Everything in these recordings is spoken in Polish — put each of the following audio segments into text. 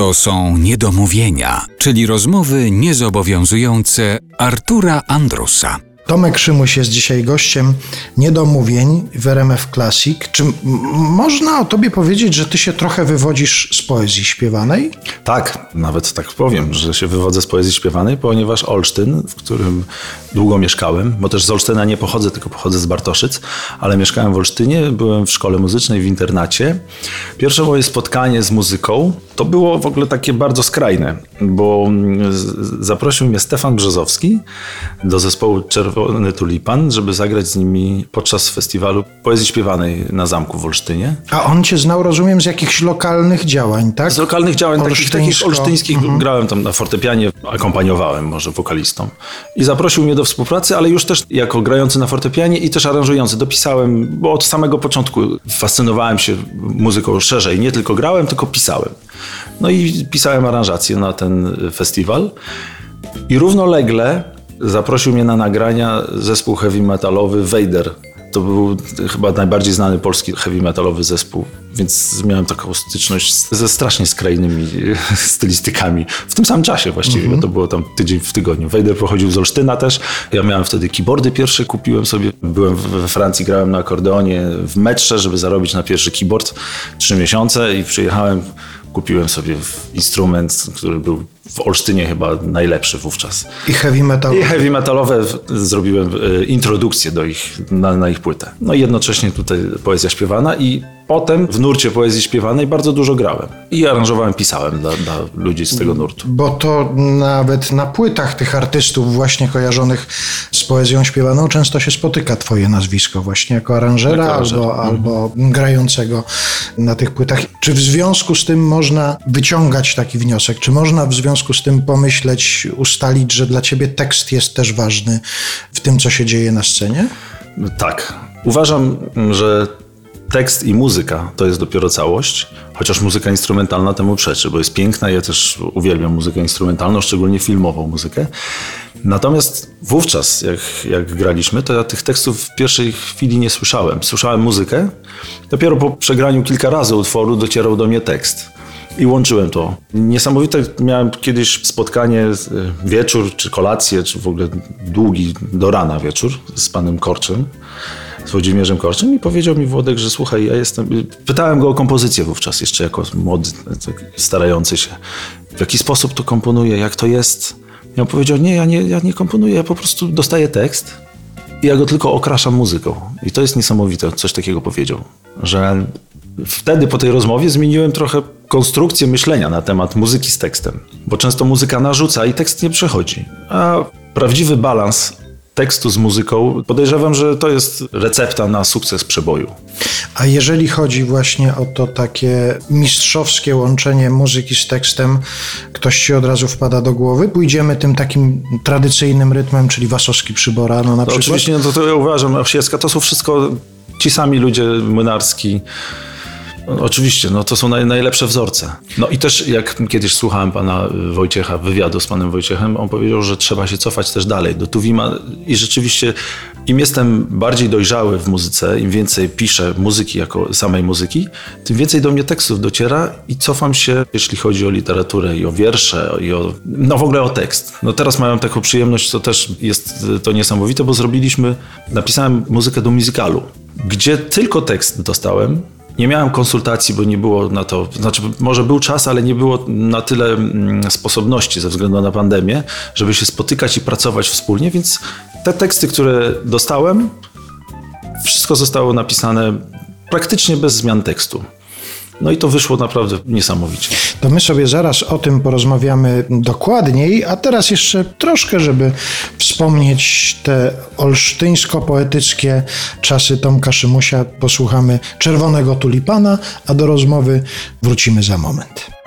To są niedomówienia, czyli rozmowy niezobowiązujące Artura Andrusa. Tomek Szymuś jest dzisiaj gościem niedomówień w RMF Classic. Czy można o tobie powiedzieć, że ty się trochę wywodzisz z poezji śpiewanej? Tak, nawet tak powiem, że się wywodzę z poezji śpiewanej, ponieważ Olsztyn, w którym długo mieszkałem, bo też z Olsztyna nie pochodzę, tylko pochodzę z Bartoszyc, ale mieszkałem w Olsztynie, byłem w szkole muzycznej, w internacie. Pierwsze moje spotkanie z muzyką to było w ogóle takie bardzo skrajne, bo mm, zaprosił mnie Stefan Brzozowski do zespołu Czerwony Tulipan, żeby zagrać z nimi podczas festiwalu poezji śpiewanej na zamku w Olsztynie. A on cię znał, rozumiem, z jakichś lokalnych działań, tak? Z lokalnych działań, takich, takich olsztyńskich, grałem tam na fortepianie, akompaniowałem może wokalistą. I zaprosił mnie do współpracy, ale już też jako grający na fortepianie i też aranżujący. Dopisałem, bo od samego początku fascynowałem się muzyką szerzej. Nie tylko grałem, tylko pisałem. No i pisałem aranżację na ten festiwal. I równolegle zaprosił mnie na nagrania zespół heavy metalowy Vader. To był chyba najbardziej znany polski heavy metalowy zespół, więc miałem taką styczność ze strasznie skrajnymi stylistykami. W tym samym czasie właściwie, bo to było tam tydzień w tygodniu. Vader pochodził z Olsztyna też. Ja miałem wtedy keyboardy pierwsze, kupiłem sobie. Byłem we Francji, grałem na akordeonie w metrze, żeby zarobić na pierwszy keyboard trzy miesiące i przyjechałem, kupiłem sobie instrument, który był w Olsztynie chyba najlepszy wówczas. I heavy metal. I heavy metalowe zrobiłem e, introdukcję do ich, na, na ich płytę. No i jednocześnie tutaj poezja śpiewana i potem w nurcie poezji śpiewanej bardzo dużo grałem. I aranżowałem, pisałem dla, dla ludzi z tego nurtu. Bo to nawet na płytach tych artystów właśnie kojarzonych z poezją śpiewaną często się spotyka twoje nazwisko właśnie jako aranżera Jako albo, albo grającego na tych płytach. Czy w związku z tym można wyciągać taki wniosek? Czy można w związku z tym pomyśleć, ustalić, że dla ciebie tekst jest też ważny w tym, co się dzieje na scenie? Tak. Uważam, że tekst i muzyka to jest dopiero całość, chociaż muzyka instrumentalna temu przeczy, bo jest piękna. Ja też uwielbiam muzykę instrumentalną, szczególnie filmową muzykę. Natomiast wówczas, jak, jak graliśmy, to ja tych tekstów w pierwszej chwili nie słyszałem. Słyszałem muzykę. Dopiero po przegraniu kilka razy utworu docierał do mnie tekst. I łączyłem to. Niesamowite miałem kiedyś spotkanie, y, wieczór, czy kolację, czy w ogóle długi do rana wieczór z panem Korczem, z Włodzimierzem Korczem i powiedział mi Włodek, że słuchaj, ja jestem... Pytałem go o kompozycję wówczas, jeszcze jako młody, tak starający się. W jaki sposób to komponuję, jak to jest. On powiedział, nie, ja nie, ja nie komponuję, ja po prostu dostaję tekst i ja go tylko okraszam muzyką. I to jest niesamowite, coś takiego powiedział, że wtedy po tej rozmowie zmieniłem trochę konstrukcję myślenia na temat muzyki z tekstem, bo często muzyka narzuca i tekst nie przechodzi. A prawdziwy balans tekstu z muzyką, podejrzewam, że to jest recepta na sukces przeboju. A jeżeli chodzi właśnie o to takie mistrzowskie łączenie muzyki z tekstem, ktoś ci od razu wpada do głowy? Pójdziemy tym takim tradycyjnym rytmem, czyli Wasowski Przybora, no na No przykład? oczywiście, no to, to ja uważam, Osiecka, to są wszystko ci sami ludzie, Młynarski. Oczywiście, no to są naj, najlepsze wzorce. No i też jak kiedyś słuchałem pana Wojciecha, wywiadu z panem Wojciechem, on powiedział, że trzeba się cofać też dalej do Tuwima i rzeczywiście im jestem bardziej dojrzały w muzyce, im więcej piszę muzyki jako samej muzyki, tym więcej do mnie tekstów dociera i cofam się, jeśli chodzi o literaturę i o wiersze i o, no w ogóle o tekst. No teraz mają taką przyjemność, to też jest to niesamowite, bo zrobiliśmy, napisałem muzykę do musicalu, gdzie tylko tekst dostałem, nie miałem konsultacji, bo nie było na to, znaczy może był czas, ale nie było na tyle mm, sposobności ze względu na pandemię, żeby się spotykać i pracować wspólnie, więc te teksty, które dostałem, wszystko zostało napisane praktycznie bez zmian tekstu. No i to wyszło naprawdę niesamowicie. To my sobie zaraz o tym porozmawiamy dokładniej, a teraz jeszcze troszkę, żeby wspomnieć te olsztyńsko-poetyckie czasy Tomka Szymusia, posłuchamy Czerwonego Tulipana, a do rozmowy wrócimy za moment.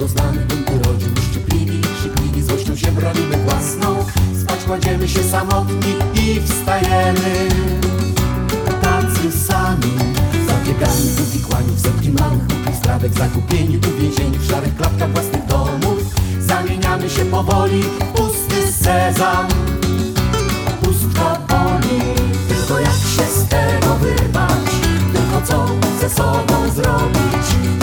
Doznany bunty rodził Szczypliwi, krzypliwi, złością się bronimy własną. Spać kładziemy się samotni i wstajemy. Tacy sami Zabiegani, uwikłani w setki małych głupich strawek Zakupieni, uwięzieni w szarych klapkach własnych domów. Zamieniamy się powoli pusty sezam. Pustka boli, tylko jak się z tego wyrwać? Tylko co ze sobą zrobić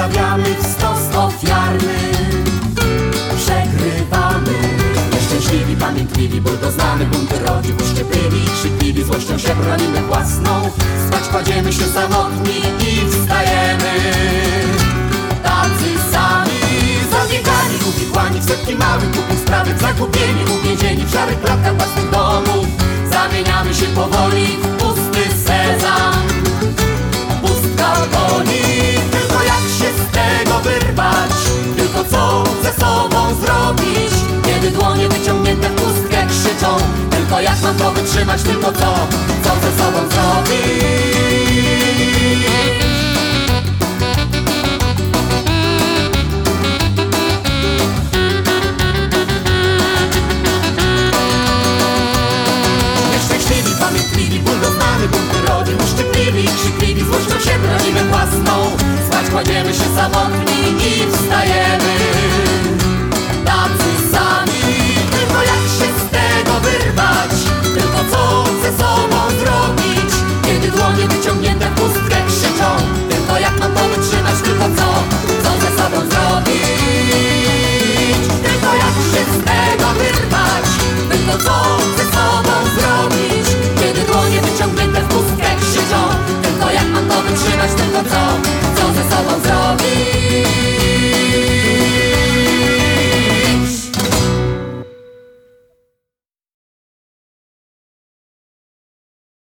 lodu ustawiamy w stos ofiarny Przegrywamy. Nieszczęśliwi, pamiętliwi, ból doznany Bunty rodzi, uszczypliwi, krzykliwi Złością się bronimy własną. Spać kładziemy się samotni i wstajemy. Tacy sami Zabiegani, uwikłani w setki małych głupich sprawek Zagubieni, uwięzieni w szarych klatkach własnych domów. Zamieniamy się powoli w Jak mam to wytrzymać, tylko co, co ze sobą zrobić? Pamiętliwi, ból doznany, bunty rodzin Uszczypliwi, krzykliwi, złością się bronimy własną. Spać kładziemy się samotni i wstajemy wyciągnięte w pustkę krzyczą